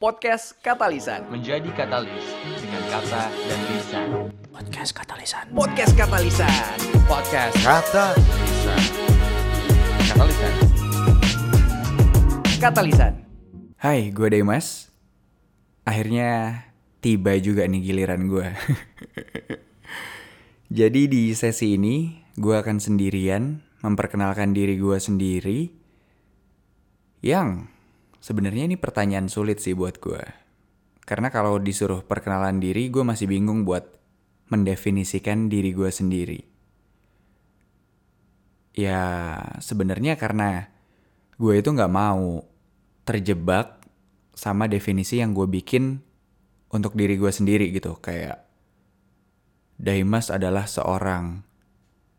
Podcast Katalisan. menjadi katalis dengan kata dan lisan. Podcast Katalisan. Podcast Katalisan. Podcast kata lisan. Katalisan. Katalisan. Hai, gue Demas. Akhirnya tiba juga nih giliran gue. Jadi di sesi ini, gue akan sendirian memperkenalkan diri gue sendiri. Yang sebenarnya ini pertanyaan sulit sih buat gue. Karena kalau disuruh perkenalan diri, gue masih bingung buat mendefinisikan diri gue sendiri. Ya, sebenarnya karena gue itu nggak mau terjebak sama definisi yang gue bikin untuk diri gue sendiri gitu kayak Daimas adalah seorang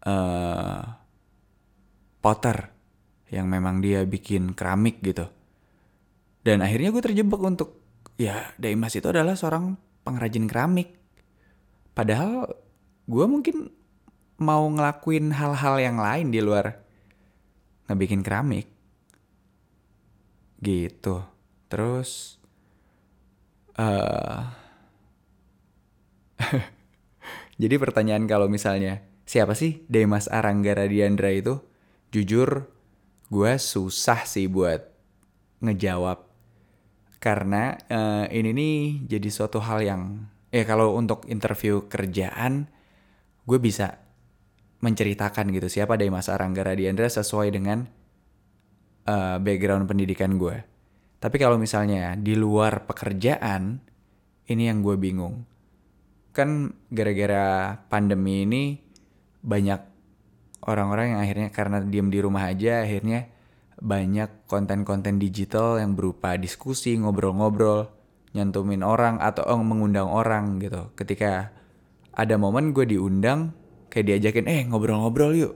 uh, potter yang memang dia bikin keramik gitu dan akhirnya gue terjebak untuk ya Daimas itu adalah seorang pengrajin keramik. Padahal gue mungkin mau ngelakuin hal-hal yang lain di luar ngebikin keramik. Gitu. Terus uh, jadi pertanyaan kalau misalnya siapa sih Demas Aranggara Diandra itu? Jujur gue susah sih buat ngejawab karena uh, ini nih jadi suatu hal yang ya kalau untuk interview kerjaan gue bisa menceritakan gitu siapa Demas Aranggara Diandra sesuai dengan uh, background pendidikan gue. Tapi kalau misalnya di luar pekerjaan, ini yang gue bingung. Kan gara-gara pandemi ini banyak orang-orang yang akhirnya karena diem di rumah aja akhirnya banyak konten-konten digital yang berupa diskusi, ngobrol-ngobrol, nyantumin orang atau oh, mengundang orang gitu. Ketika ada momen gue diundang, kayak diajakin, eh ngobrol-ngobrol yuk.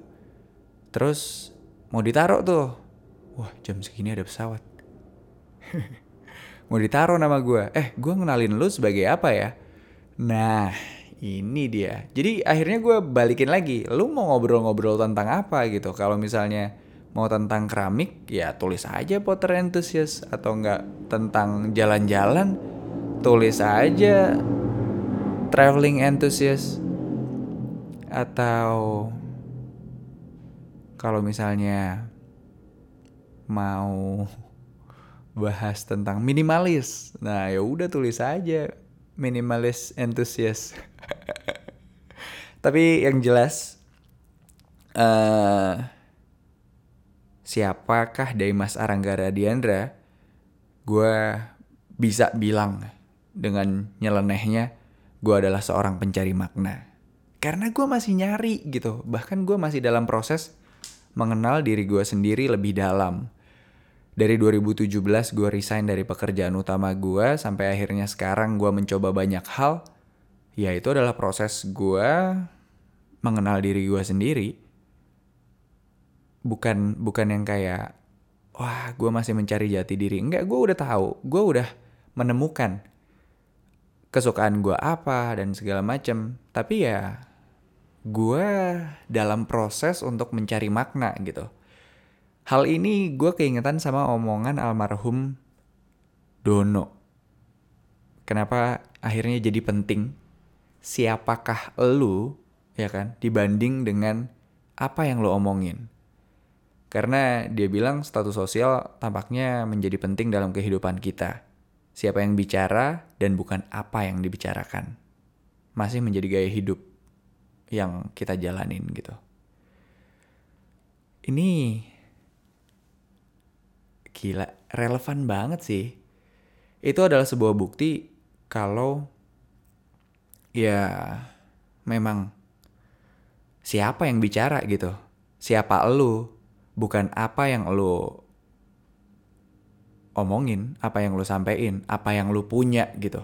Terus mau ditaruh tuh. Wah jam segini ada pesawat. mau ditaruh nama gue. Eh gue ngenalin lu sebagai apa ya? Nah ini dia. Jadi akhirnya gue balikin lagi. Lu mau ngobrol-ngobrol tentang apa gitu. Kalau misalnya mau tentang keramik ya tulis aja Potter Enthusiast. Atau enggak tentang jalan-jalan tulis aja traveling enthusiast. Atau kalau misalnya mau bahas tentang minimalis nah ya udah tulis aja minimalis enthusiast. Tapi yang jelas uh, siapakah Daimas Aranggara Diandra, gue bisa bilang dengan nyelenehnya gue adalah seorang pencari makna. Karena gue masih nyari gitu, bahkan gue masih dalam proses mengenal diri gue sendiri lebih dalam. Dari 2017 gue resign dari pekerjaan utama gue sampai akhirnya sekarang gue mencoba banyak hal. Ya itu adalah proses gue mengenal diri gue sendiri bukan bukan yang kayak wah gue masih mencari jati diri. Enggak gue udah tahu. Gue udah menemukan kesukaan gue apa dan segala macam tapi ya gue dalam proses untuk mencari makna gitu. Hal ini gue keingetan sama omongan almarhum Dono. Kenapa akhirnya jadi penting? Siapakah lu ya kan dibanding dengan apa yang lo omongin karena dia bilang status sosial tampaknya menjadi penting dalam kehidupan kita. Siapa yang bicara dan bukan apa yang dibicarakan. Masih menjadi gaya hidup yang kita jalanin gitu. Ini gila, relevan banget sih. Itu adalah sebuah bukti kalau ya memang siapa yang bicara gitu. Siapa lu bukan apa yang lo omongin, apa yang lo sampein, apa yang lo punya gitu.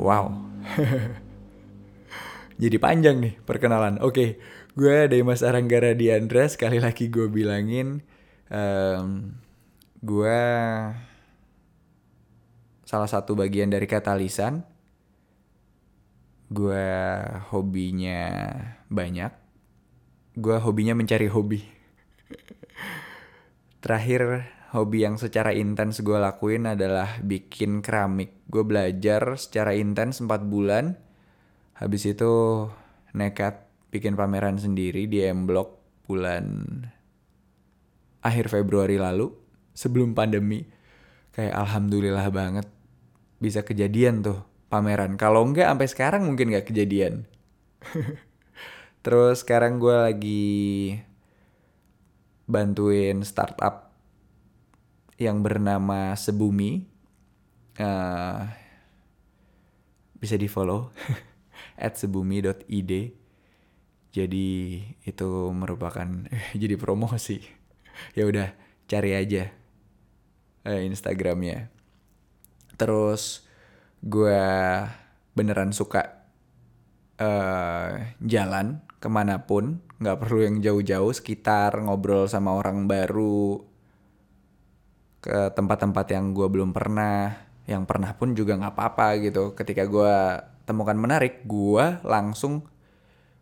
Wow. Jadi panjang nih perkenalan. Oke, gue dari Mas Aranggara Diandra. Sekali lagi gue bilangin, um, gue salah satu bagian dari katalisan. Gue hobinya banyak gue hobinya mencari hobi. Terakhir hobi yang secara intens gue lakuin adalah bikin keramik. Gue belajar secara intens 4 bulan. Habis itu nekat bikin pameran sendiri di M Block bulan akhir Februari lalu sebelum pandemi. Kayak alhamdulillah banget bisa kejadian tuh pameran. Kalau enggak sampai sekarang mungkin nggak kejadian. Terus sekarang gue lagi bantuin startup yang bernama Sebumi. Uh, bisa di follow at sebumi.id. Jadi itu merupakan jadi promosi. ya udah cari aja uh, Instagramnya. Terus gue beneran suka uh, jalan ke mana pun nggak perlu yang jauh-jauh sekitar ngobrol sama orang baru ke tempat-tempat yang gue belum pernah yang pernah pun juga nggak apa-apa gitu. Ketika gue temukan menarik gue langsung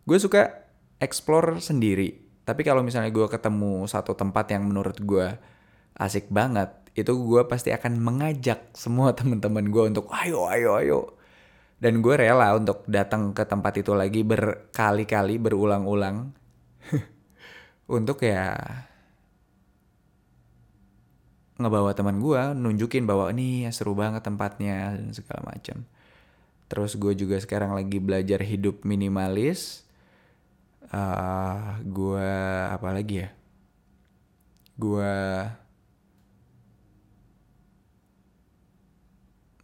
gue suka explore sendiri. Tapi kalau misalnya gue ketemu satu tempat yang menurut gue asik banget itu gue pasti akan mengajak semua teman-teman gue untuk ayo ayo ayo dan gue rela untuk datang ke tempat itu lagi berkali-kali berulang-ulang. Untuk ya ngebawa teman gue nunjukin bahwa ini ya seru banget tempatnya dan segala macam terus gue juga sekarang lagi belajar hidup minimalis. Uh, gue apa lagi ya? Gue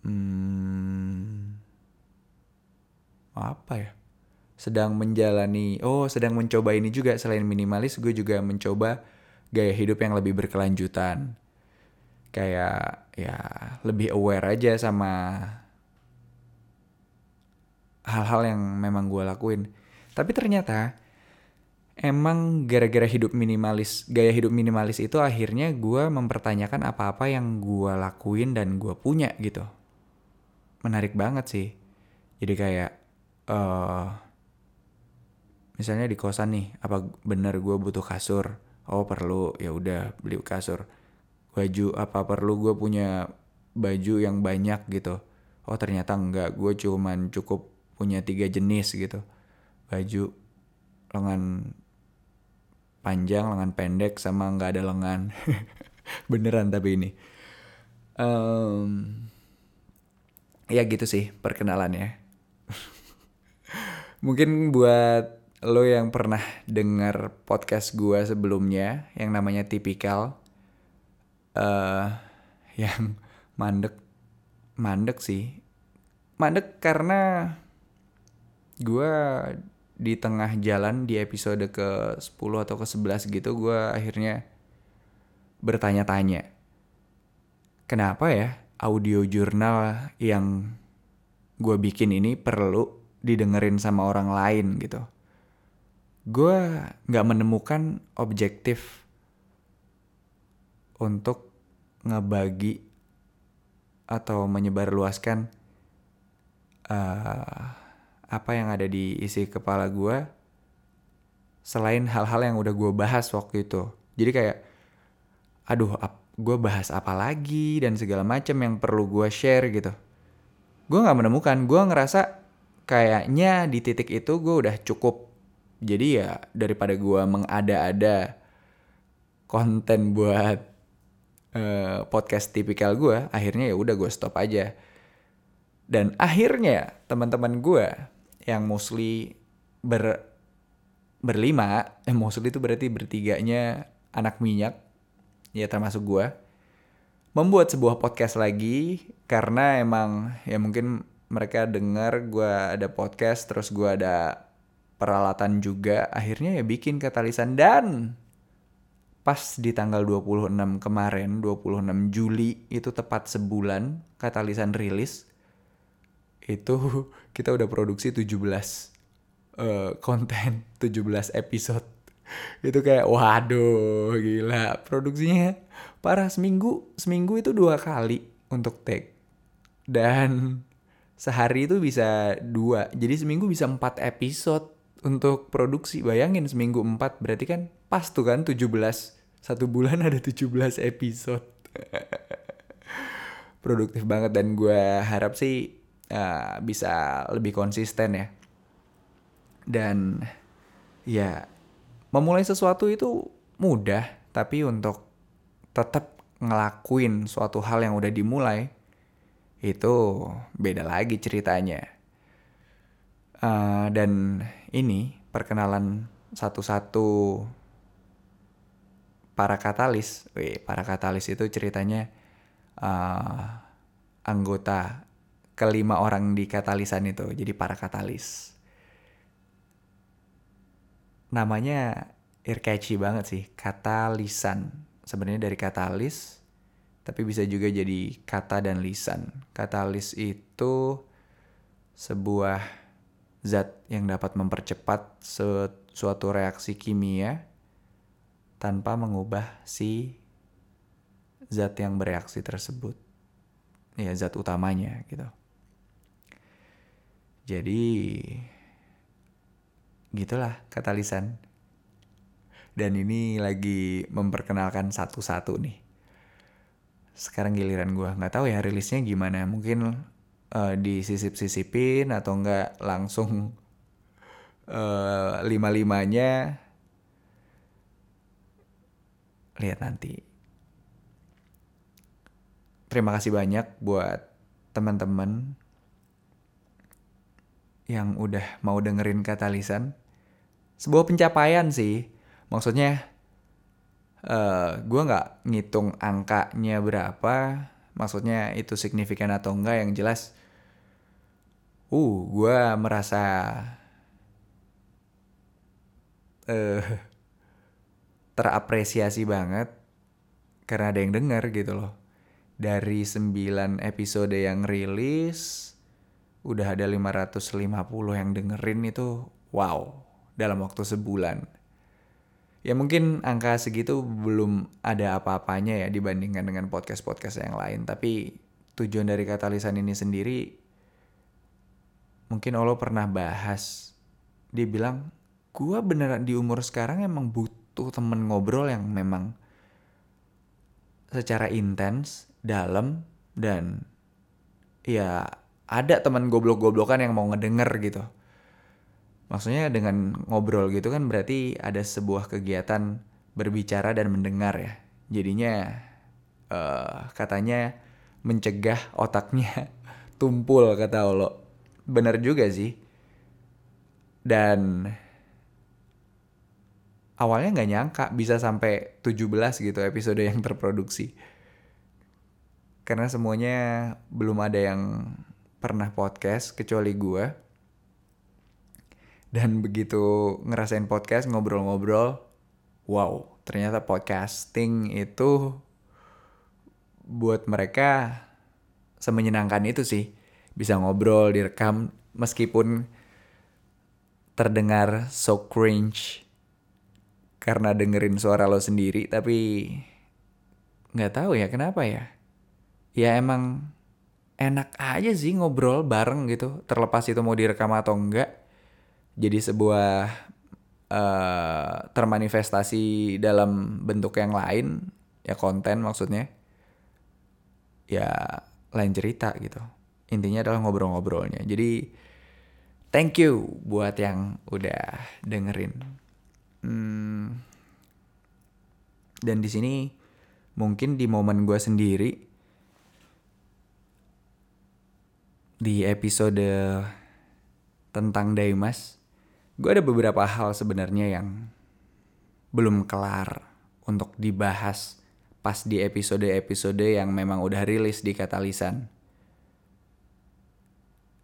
hmm, apa ya sedang menjalani oh sedang mencoba ini juga. Selain minimalis gue juga mencoba gaya hidup yang lebih berkelanjutan. Kayak ya lebih aware aja sama hal-hal yang memang gue lakuin. Tapi ternyata emang gara-gara hidup minimalis gaya hidup minimalis itu akhirnya gue mempertanyakan apa-apa yang gue lakuin dan gue punya gitu. Menarik banget sih. Jadi kayak uh, misalnya di kosan nih apa bener gue butuh kasur? Oh perlu. Ya udah beli kasur. Baju apa perlu gue punya baju yang banyak gitu? Oh ternyata enggak. Gue cuman cukup punya tiga jenis gitu. Baju lengan panjang lengan pendek sama nggak ada lengan. Beneran tapi ini. Um, ya gitu sih perkenalannya mungkin buat lo yang pernah dengar podcast gue sebelumnya yang namanya tipikal uh, yang mandek mandek sih. Mandek karena gue di tengah jalan di episode ke 10 atau ke 11 gitu gue akhirnya bertanya-tanya kenapa ya audio jurnal yang gue bikin ini perlu didengerin sama orang lain gitu. Gue nggak menemukan objektif untuk ngebagi atau menyebarluaskan uh, apa yang ada di isi kepala gue selain hal-hal yang udah gue bahas waktu itu. Jadi kayak aduh gue bahas apa lagi? dan segala macam yang perlu gue share gitu. Gue nggak menemukan gue ngerasa kayaknya di titik itu gue udah cukup. Jadi ya daripada gue mengada-ada konten buat uh, podcast tipikal gue akhirnya ya udah gue stop aja. Dan akhirnya teman-teman gue yang mostly ber berlima eh mostly itu berarti bertiganya anak minyak ya termasuk gue membuat sebuah podcast lagi karena emang ya mungkin mereka dengar gue ada podcast terus gue ada peralatan juga akhirnya ya bikin katalisan. Dan pas di tanggal 26 kemarin 26 Juli itu tepat sebulan katalisan rilis itu kita udah produksi 17 uh, konten 17 episode. Itu kayak waduh gila. Produksinya parah seminggu seminggu itu dua kali untuk take. Dan sehari itu bisa dua jadi seminggu bisa empat episode untuk produksi. Bayangin seminggu 4 berarti kan pas tuh kan 17. Satu bulan ada 17 episode. produktif banget dan gue harap sih uh, bisa lebih konsisten ya dan ya memulai sesuatu itu mudah tapi untuk tetap ngelakuin suatu hal yang udah dimulai itu beda lagi ceritanya uh, dan ini perkenalan satu-satu para katalis, Wih, para katalis itu ceritanya uh, anggota kelima orang di katalisan itu, jadi para katalis. Namanya catchy banget sih, katalisan. Sebenarnya dari katalis, tapi bisa juga jadi kata dan lisan. Katalis itu sebuah zat yang dapat mempercepat suatu reaksi kimia tanpa mengubah si zat yang bereaksi tersebut. Ya, zat utamanya gitu. Jadi gitulah katalisan. Dan ini lagi memperkenalkan satu-satu nih. Sekarang giliran gue nggak tahu ya rilisnya gimana. Mungkin uh, disisip-sisipin atau enggak langsung uh, lima-limanya lihat nanti. Terima kasih banyak buat teman-teman yang udah mau dengerin katalisan. Sebuah pencapaian sih. Maksudnya uh, eh, gue nggak ngitung angkanya berapa. Maksudnya itu signifikan atau enggak yang jelas. Uh, gue merasa uh, terapresiasi banget karena ada yang denger gitu loh. Dari 9 episode yang rilis, udah ada 550 yang dengerin itu wow, dalam waktu sebulan. Ya mungkin angka segitu belum ada apa-apanya ya dibandingkan dengan podcast-podcast yang lain. Tapi tujuan dari katalisan ini sendiri, mungkin Allah pernah bahas. Dia bilang, gue beneran di umur sekarang emang butuh tuh temen ngobrol yang memang secara intens, dalam dan ya ada teman goblok-goblokan yang mau ngedenger gitu. Maksudnya dengan ngobrol gitu kan berarti ada sebuah kegiatan berbicara dan mendengar ya. Jadinya uh, katanya mencegah otaknya tumpul kata Allah. Bener juga sih. Dan awalnya nggak nyangka bisa sampai 17 gitu episode yang terproduksi. Karena semuanya belum ada yang pernah podcast kecuali gue. Dan begitu ngerasain podcast ngobrol-ngobrol, wow, ternyata podcasting itu buat mereka semenyenangkan itu sih. Bisa ngobrol, direkam, meskipun terdengar so cringe karena dengerin suara lo sendiri tapi nggak tahu ya kenapa ya ya emang enak aja sih ngobrol bareng gitu terlepas itu mau direkam atau enggak jadi sebuah uh, termanifestasi dalam bentuk yang lain ya konten maksudnya ya lain cerita gitu. Intinya adalah ngobrol-ngobrolnya. Jadi thank you buat yang udah dengerin. Hmm, dan di sini mungkin di momen gue sendiri di episode tentang Daimas, gue ada beberapa hal sebenarnya yang belum kelar untuk dibahas pas di episode-episode yang memang udah rilis di Katalisan.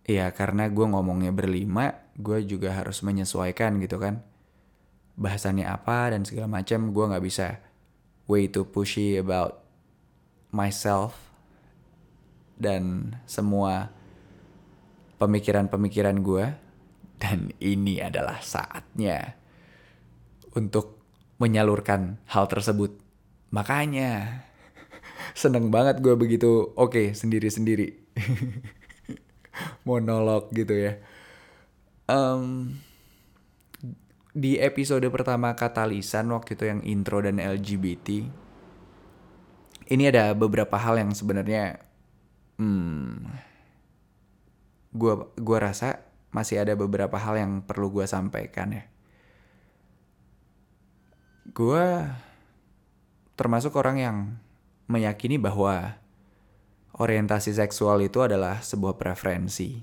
Ya karena gue ngomongnya berlima, gue juga harus menyesuaikan gitu kan bahasannya apa dan segala macam gue nggak bisa way too pushy about myself dan semua pemikiran-pemikiran gue dan ini adalah saatnya untuk menyalurkan hal tersebut. Makanya seneng banget gue begitu oke okay, sendiri-sendiri. Monolog gitu ya. Um, di episode pertama Katalisan waktu itu yang intro dan LGBT ini ada beberapa hal yang sebenarnya hmm, gua gua rasa masih ada beberapa hal yang perlu gua sampaikan ya. Gua termasuk orang yang meyakini bahwa orientasi seksual itu adalah sebuah preferensi.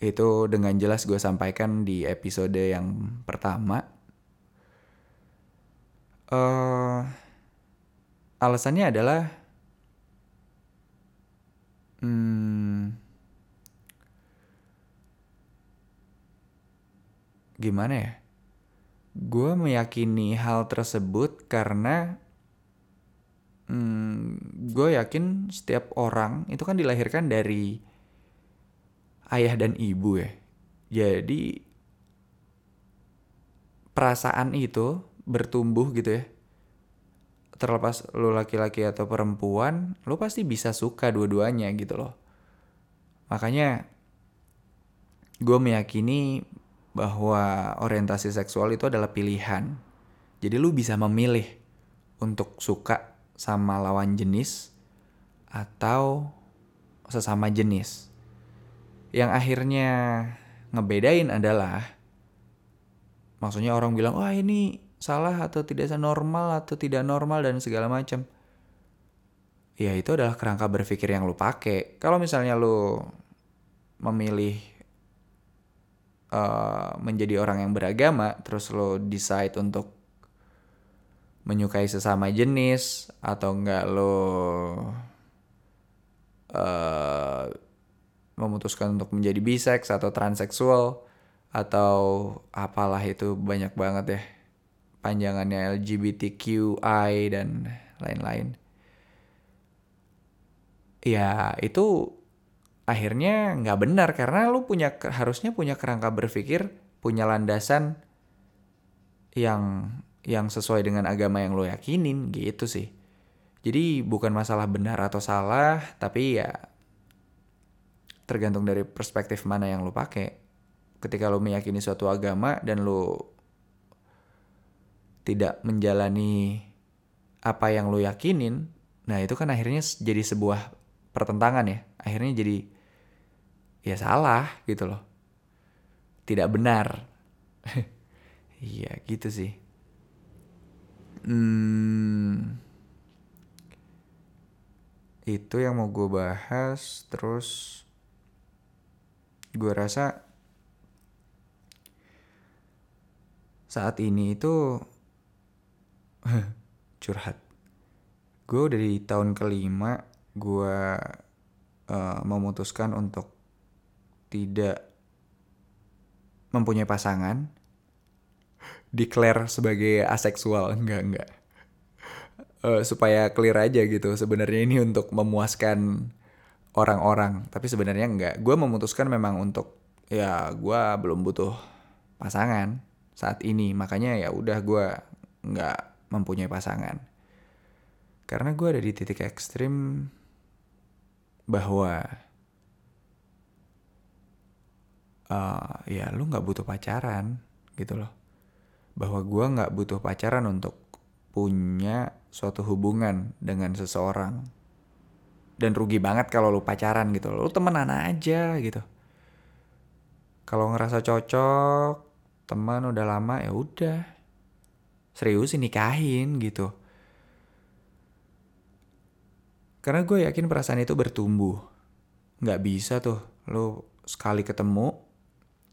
Itu dengan jelas gue sampaikan di episode yang pertama. Uh, alasannya adalah gimana ya? Gue meyakini hal tersebut karena hmm, gue yakin setiap orang itu kan dilahirkan dari ayah dan ibu ya. Jadi perasaan itu bertumbuh gitu ya terlepas lu laki-laki atau perempuan, lu pasti bisa suka dua-duanya gitu loh. Makanya gue meyakini bahwa orientasi seksual itu adalah pilihan. Jadi lu bisa memilih untuk suka sama lawan jenis atau sesama jenis. Yang akhirnya ngebedain adalah maksudnya orang bilang, "Wah, ini salah atau tidak normal atau tidak normal dan segala macam ya itu adalah kerangka berpikir yang lu pakai kalau misalnya lu memilih uh, menjadi orang yang beragama terus lo decide untuk menyukai sesama jenis atau enggak lo uh, memutuskan untuk menjadi bisex atau transseksual atau apalah itu banyak banget ya panjangannya LGBTQI dan lain-lain. Ya itu akhirnya nggak benar karena lu punya harusnya punya kerangka berpikir, punya landasan yang yang sesuai dengan agama yang lo yakinin gitu sih. Jadi bukan masalah benar atau salah, tapi ya tergantung dari perspektif mana yang lo pakai. Ketika lo meyakini suatu agama dan lo tidak menjalani apa yang lo yakinin, nah itu kan akhirnya jadi sebuah pertentangan ya. Akhirnya jadi ya salah gitu loh. Tidak benar. Iya gitu sih. Hmm, itu yang mau gue bahas. Terus gue rasa saat ini itu curhat gue dari tahun kelima gue uh, memutuskan untuk tidak mempunyai pasangan declare sebagai aseksual? Enggak enggak. Uh, supaya clear aja gitu sebenarnya ini untuk memuaskan orang-orang. Tapi sebenarnya enggak. Gue memutuskan memang untuk ya gue belum butuh pasangan saat ini. Makanya ya udah gue nggak mempunyai pasangan. Karena gue ada di titik ekstrim bahwa uh, ya lu nggak butuh pacaran gitu loh. Bahwa gue nggak butuh pacaran untuk punya suatu hubungan dengan seseorang. Dan rugi banget kalau lu pacaran gitu loh. Lu temenan aja gitu. Kalau ngerasa cocok, teman udah lama ya udah serius nikahin gitu. Karena gue yakin perasaan itu bertumbuh. Gak bisa tuh lo sekali ketemu,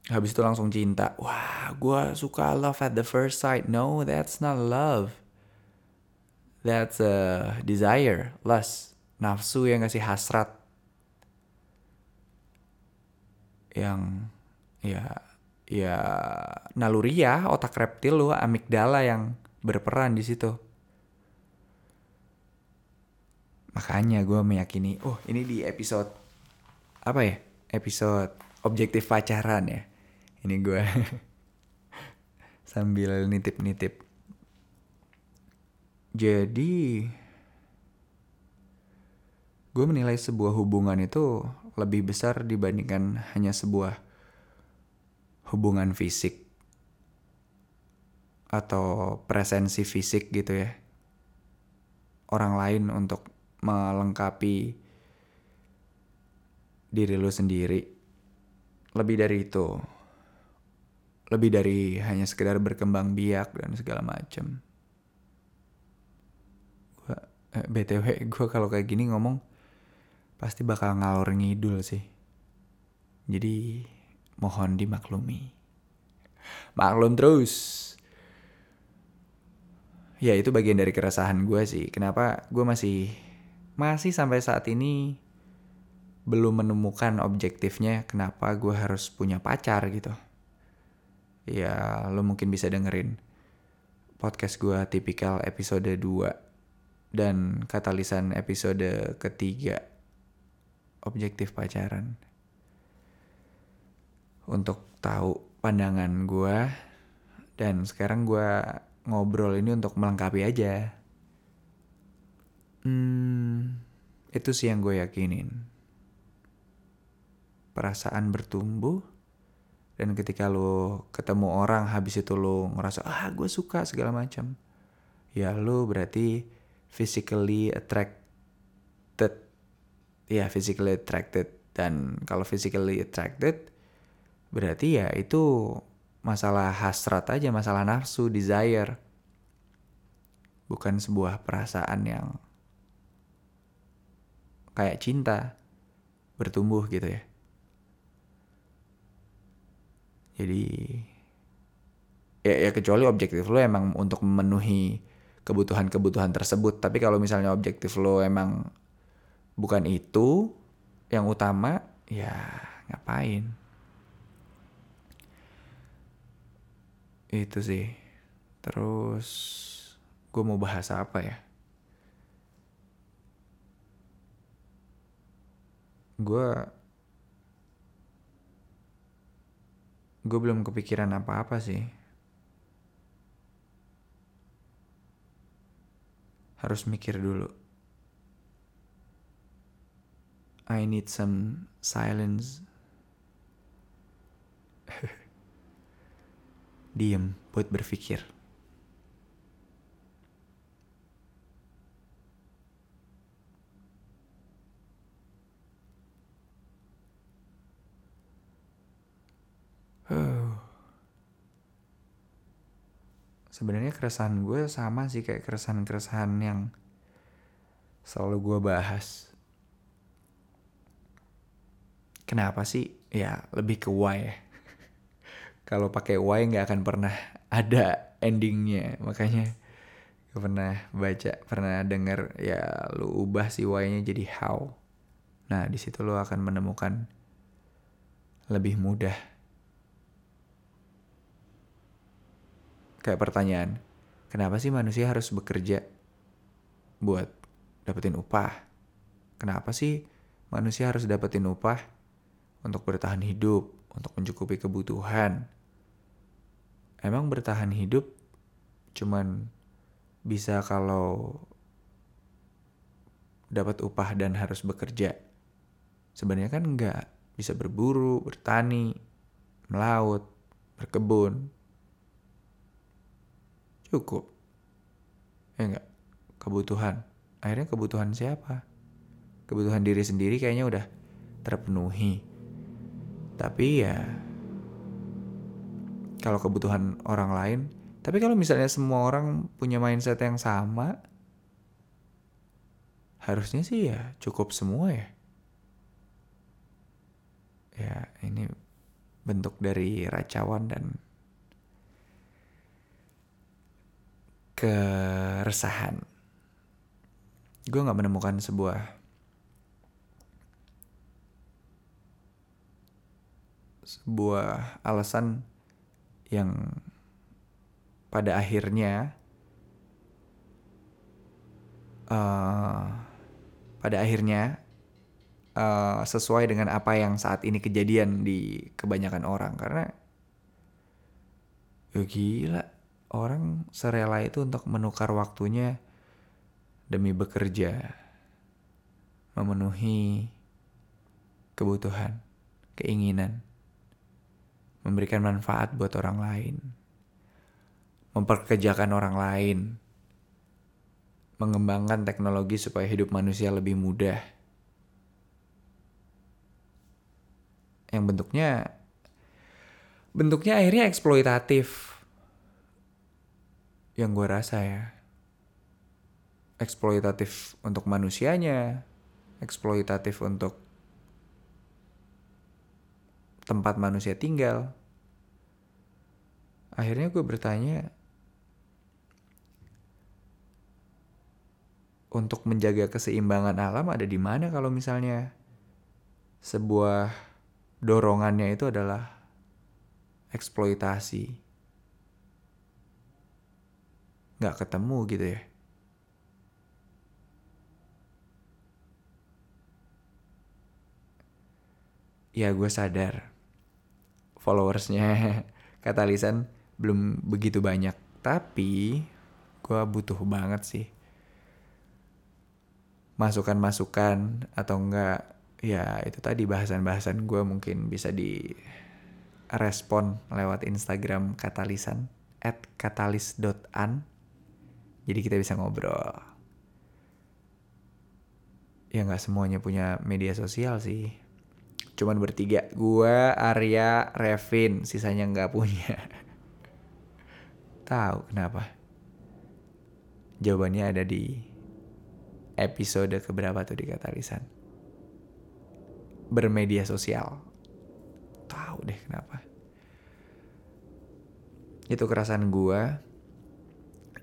habis itu langsung cinta. Wah, gue suka love at the first sight. No, that's not love. That's a desire, lust, nafsu yang ngasih hasrat. Yang ya ya naluriah otak reptil lo amigdala yang berperan di situ makanya gue meyakini oh ini di episode apa ya episode objektif pacaran ya ini gue sambil nitip-nitip jadi gue menilai sebuah hubungan itu lebih besar dibandingkan hanya sebuah hubungan fisik atau presensi fisik gitu ya. orang lain untuk melengkapi diri lu sendiri. Lebih dari itu. Lebih dari hanya sekedar berkembang biak dan segala macem. Gua, eh, BTW gue kalau kayak gini ngomong pasti bakal ngalor ngidul sih. Jadi mohon dimaklumi. Maklum terus. Ya itu bagian dari keresahan gue sih. Kenapa gue masih masih sampai saat ini belum menemukan objektifnya kenapa gue harus punya pacar gitu. Ya lo mungkin bisa dengerin podcast gue tipikal episode 2 dan katalisan episode ketiga objektif pacaran untuk tahu pandangan gue dan sekarang gue ngobrol ini untuk melengkapi aja. Hmm, itu sih yang gue yakinin. Perasaan bertumbuh dan ketika lo ketemu orang habis itu lo ngerasa ah gue suka segala macam, ya lo berarti physically attracted, ya physically attracted dan kalau physically attracted berarti ya itu masalah hasrat aja, masalah nafsu, desire. Bukan sebuah perasaan yang kayak cinta bertumbuh gitu ya. Jadi ya, ya kecuali objektif lo emang untuk memenuhi kebutuhan-kebutuhan tersebut. Tapi kalau misalnya objektif lo emang bukan itu yang utama, ya ngapain? itu sih terus gue mau bahas apa ya gue gue belum kepikiran apa-apa sih. Harus mikir dulu. I need some silence. Diem buat berpikir. Sebenarnya keresahan gue sama sih kayak keresahan-keresahan yang selalu gue bahas. Kenapa sih? Ya lebih ke why kalau pakai Y nggak akan pernah ada endingnya makanya gue pernah baca pernah denger ya lu ubah si Y-nya jadi how nah di situ lu akan menemukan lebih mudah kayak pertanyaan kenapa sih manusia harus bekerja buat dapetin upah kenapa sih manusia harus dapetin upah untuk bertahan hidup untuk mencukupi kebutuhan emang bertahan hidup cuman bisa kalau dapat upah dan harus bekerja. Sebenarnya kan enggak, bisa berburu, bertani, melaut, berkebun. Cukup. Ya enggak? Kebutuhan. Akhirnya kebutuhan siapa? Kebutuhan diri sendiri kayaknya udah terpenuhi. Tapi ya kalau kebutuhan orang lain. Tapi kalau misalnya semua orang punya mindset yang sama, harusnya sih ya cukup semua ya. Ya ini bentuk dari racawan dan keresahan. Gue gak menemukan sebuah sebuah alasan yang pada akhirnya uh, pada akhirnya uh, sesuai dengan apa yang saat ini kejadian di kebanyakan orang karena ya gila orang serela itu untuk menukar waktunya demi bekerja memenuhi kebutuhan keinginan memberikan manfaat buat orang lain, memperkerjakan orang lain, mengembangkan teknologi supaya hidup manusia lebih mudah. Yang bentuknya bentuknya akhirnya eksploitatif. Yang gue rasa ya. Eksploitatif untuk manusianya, eksploitatif untuk tempat manusia tinggal. Akhirnya gue bertanya, untuk menjaga keseimbangan alam ada di mana kalau misalnya sebuah dorongannya itu adalah eksploitasi. Nggak ketemu gitu ya. Ya gue sadar followersnya kata Lisan belum begitu banyak. Tapi gue butuh banget sih masukan-masukan atau enggak ya itu tadi bahasan-bahasan gue mungkin bisa di respon lewat Instagram katalisan at katalis.an jadi kita bisa ngobrol. Ya nggak semuanya punya media sosial sih. Cuman bertiga gue Arya Revin sisanya nggak punya. Tahu kenapa? Jawabannya ada di episode keberapa tuh di Katalisan bermedia sosial. Tahu deh kenapa. Itu kerasan gue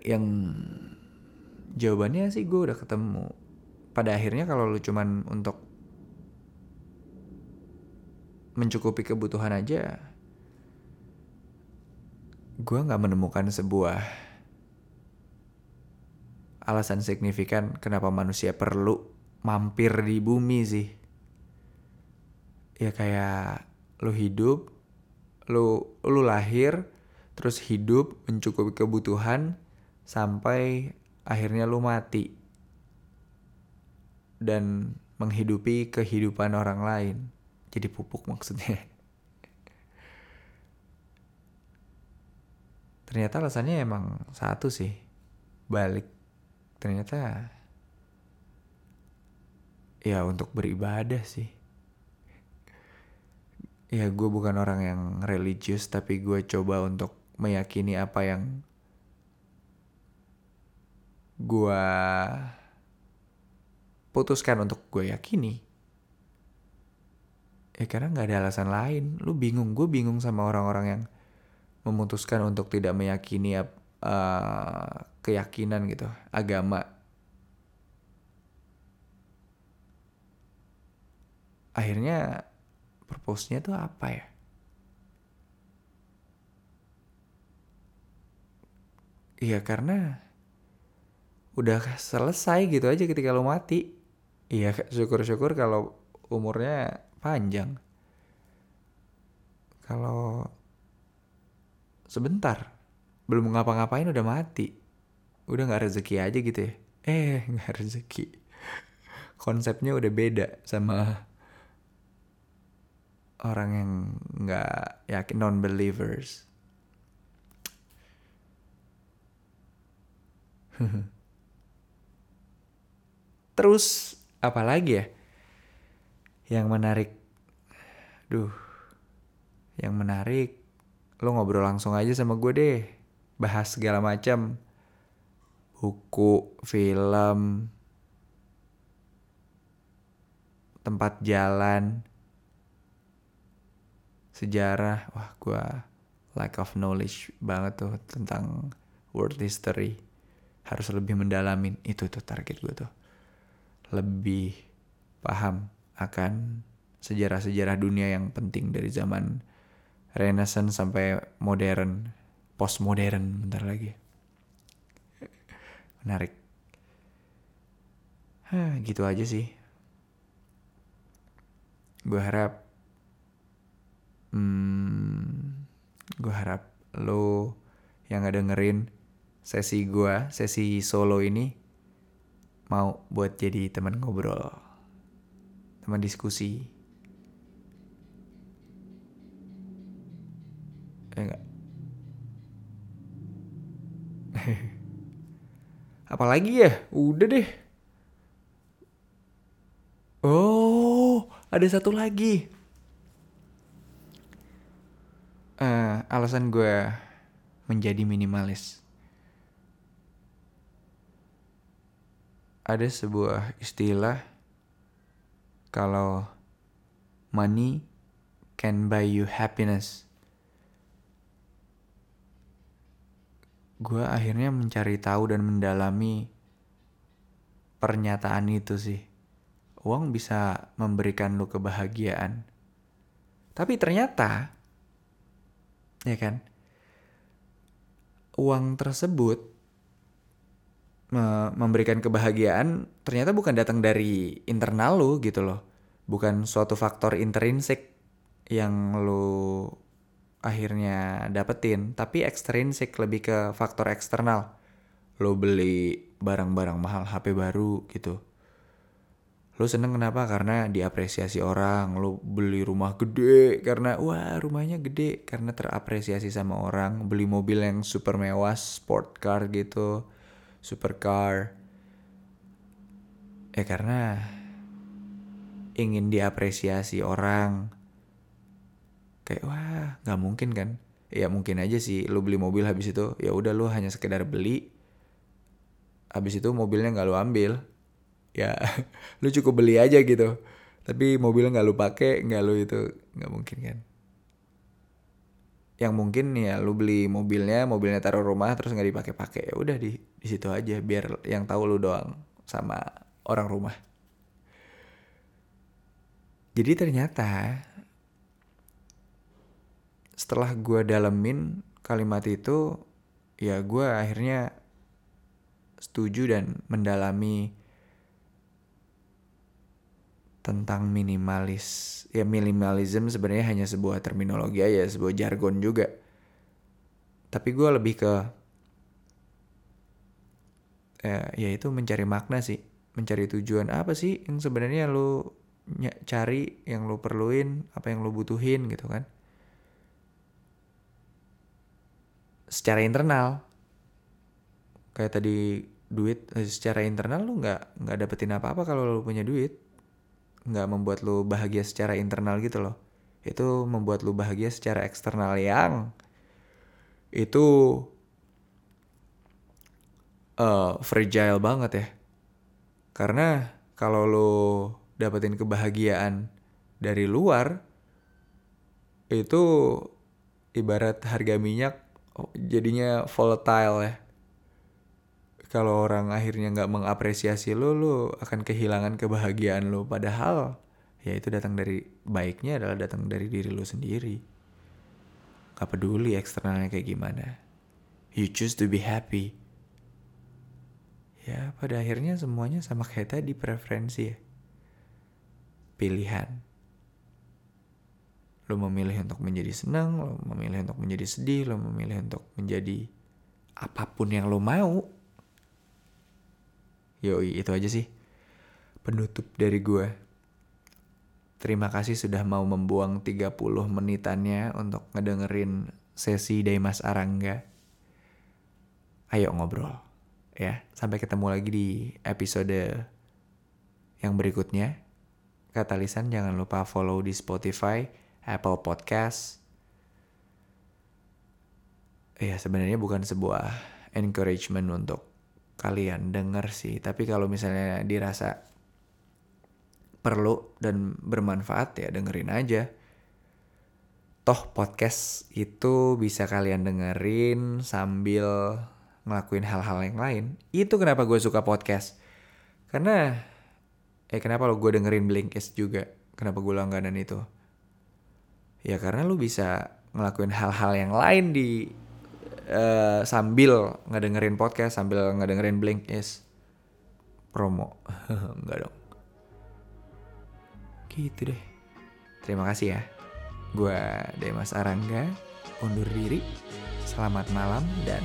yang jawabannya sih gue udah ketemu. Pada akhirnya kalau lu cuman untuk mencukupi kebutuhan aja gue nggak menemukan sebuah alasan signifikan kenapa manusia perlu mampir di bumi sih. Ya kayak lu hidup lu lu lahir terus hidup mencukupi kebutuhan sampai akhirnya lu mati dan menghidupi kehidupan orang lain. Jadi pupuk maksudnya. Ternyata alasannya emang satu sih balik. Ternyata ya untuk beribadah sih. Ya gue bukan orang yang religius tapi gue coba untuk meyakini apa yang gue putuskan untuk gue yakini ya karena nggak ada alasan lain. Lu bingung gue bingung sama orang-orang yang memutuskan untuk tidak meyakini uh, keyakinan gitu agama. Akhirnya purpose-nya tuh apa ya? Iya karena udah selesai gitu aja ketika lo mati. Iya syukur-syukur kalau umurnya panjang. Kalau sebentar belum ngapa-ngapain udah mati. Udah nggak rezeki aja gitu ya. Eh nggak rezeki. Konsepnya udah beda sama orang yang nggak yakin non believers. Terus apa lagi ya? Yang menarik. Duh. Yang menarik lo ngobrol langsung aja sama gue deh. Bahas segala macam. Buku, film, tempat jalan, sejarah. Wah, gue lack of knowledge banget tuh tentang world history harus lebih mendalamin itu tuh target gue tuh lebih paham akan sejarah-sejarah dunia yang penting dari zaman Renaissance sampai modern postmodern bentar lagi. Menarik. Hah, gitu aja sih. Gue harap hmm, gue harap lo yang gak dengerin sesi gue, sesi solo ini mau buat jadi teman ngobrol, teman diskusi. Ya enggak? Apa apalagi ya? Udah deh. Oh, ada satu lagi. Eh, alasan gue menjadi minimalis. Ada sebuah istilah kalau money can buy you happiness. Gue akhirnya mencari tahu dan mendalami pernyataan itu sih. Uang bisa memberikan lu kebahagiaan. Tapi ternyata, ya kan, uang tersebut memberikan kebahagiaan ternyata bukan datang dari internal lu gitu loh. Bukan suatu faktor intrinsik yang lu akhirnya dapetin, tapi ekstrinsik lebih ke faktor eksternal. Lo beli barang-barang mahal HP baru gitu. Lo seneng kenapa? Karena diapresiasi orang. Lo beli rumah gede karena wah rumahnya gede karena terapresiasi sama orang. Beli mobil yang super mewah, sport car gitu supercar. Ya karena ingin diapresiasi orang. Kayak wah nggak mungkin kan? Ya mungkin aja sih. Lu beli mobil habis itu ya udah lu hanya sekedar beli. Habis itu mobilnya nggak lu ambil. Ya lu cukup beli aja gitu. Tapi mobilnya nggak lu pakai nggak lu itu nggak mungkin kan yang mungkin ya lu beli mobilnya mobilnya taruh rumah terus nggak dipakai-pakai ya udah di di situ aja biar yang tahu lu doang sama orang rumah. Jadi ternyata setelah gue dalemin kalimat itu ya gue akhirnya setuju dan mendalami tentang minimalis. Ya minimalism sebenarnya hanya sebuah terminologi aja, sebuah jargon juga. Tapi gue lebih ke ya, ya itu mencari makna sih, mencari tujuan apa sih yang sebenarnya lu cari, yang lu perluin, apa yang lu butuhin gitu kan. Secara internal, kayak tadi duit eh, secara internal lu nggak nggak dapetin apa apa kalau lu punya duit nggak membuat lu bahagia secara internal gitu loh. Itu membuat lu bahagia secara eksternal yang itu uh, fragile banget ya. Karena kalau lu dapetin kebahagiaan dari luar itu ibarat harga minyak oh, jadinya volatile ya kalau orang akhirnya nggak mengapresiasi lo, lo akan kehilangan kebahagiaan lo. Padahal ya itu datang dari baiknya adalah datang dari diri lo sendiri. Gak peduli eksternalnya kayak gimana. You choose to be happy. Ya pada akhirnya semuanya sama kayak tadi preferensi ya. Pilihan. Lo memilih untuk menjadi senang, lo memilih untuk menjadi sedih, lo memilih untuk menjadi apa pun yang lo mau Yoi, itu aja sih penutup dari gue. Terima kasih sudah mau membuang 30 menitannya untuk ngedengerin sesi Daimas Arangga. Ayo ngobrol ya. Sampai ketemu lagi di episode yang berikutnya. Kata Lisan jangan lupa follow di Spotify, Apple Podcast. Ya sebenarnya bukan sebuah encouragement untuk kalian denger sih. Tapi kalau misalnya dirasa perlu dan bermanfaat ya dengerin aja. Toh podcast itu bisa kalian dengerin sambil ngelakuin hal-hal yang lain. Itu kenapa gue suka podcast. Karena eh kenapa lo gue dengerin Blinkist juga? Kenapa gue langganan itu? Ya karena lu bisa ngelakuin hal-hal yang lain di uh, sambil ngedengerin podcast sambil ngedengerin Blink is promo. Enggak dong. Gitu deh. Terima kasih ya. Gue Demas Arangga undur diri. Selamat malam dan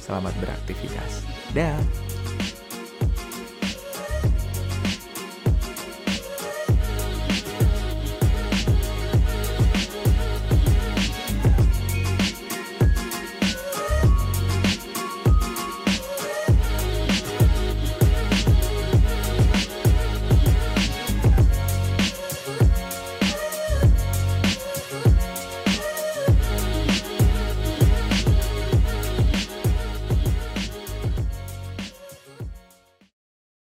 selamat beraktivitas. Dah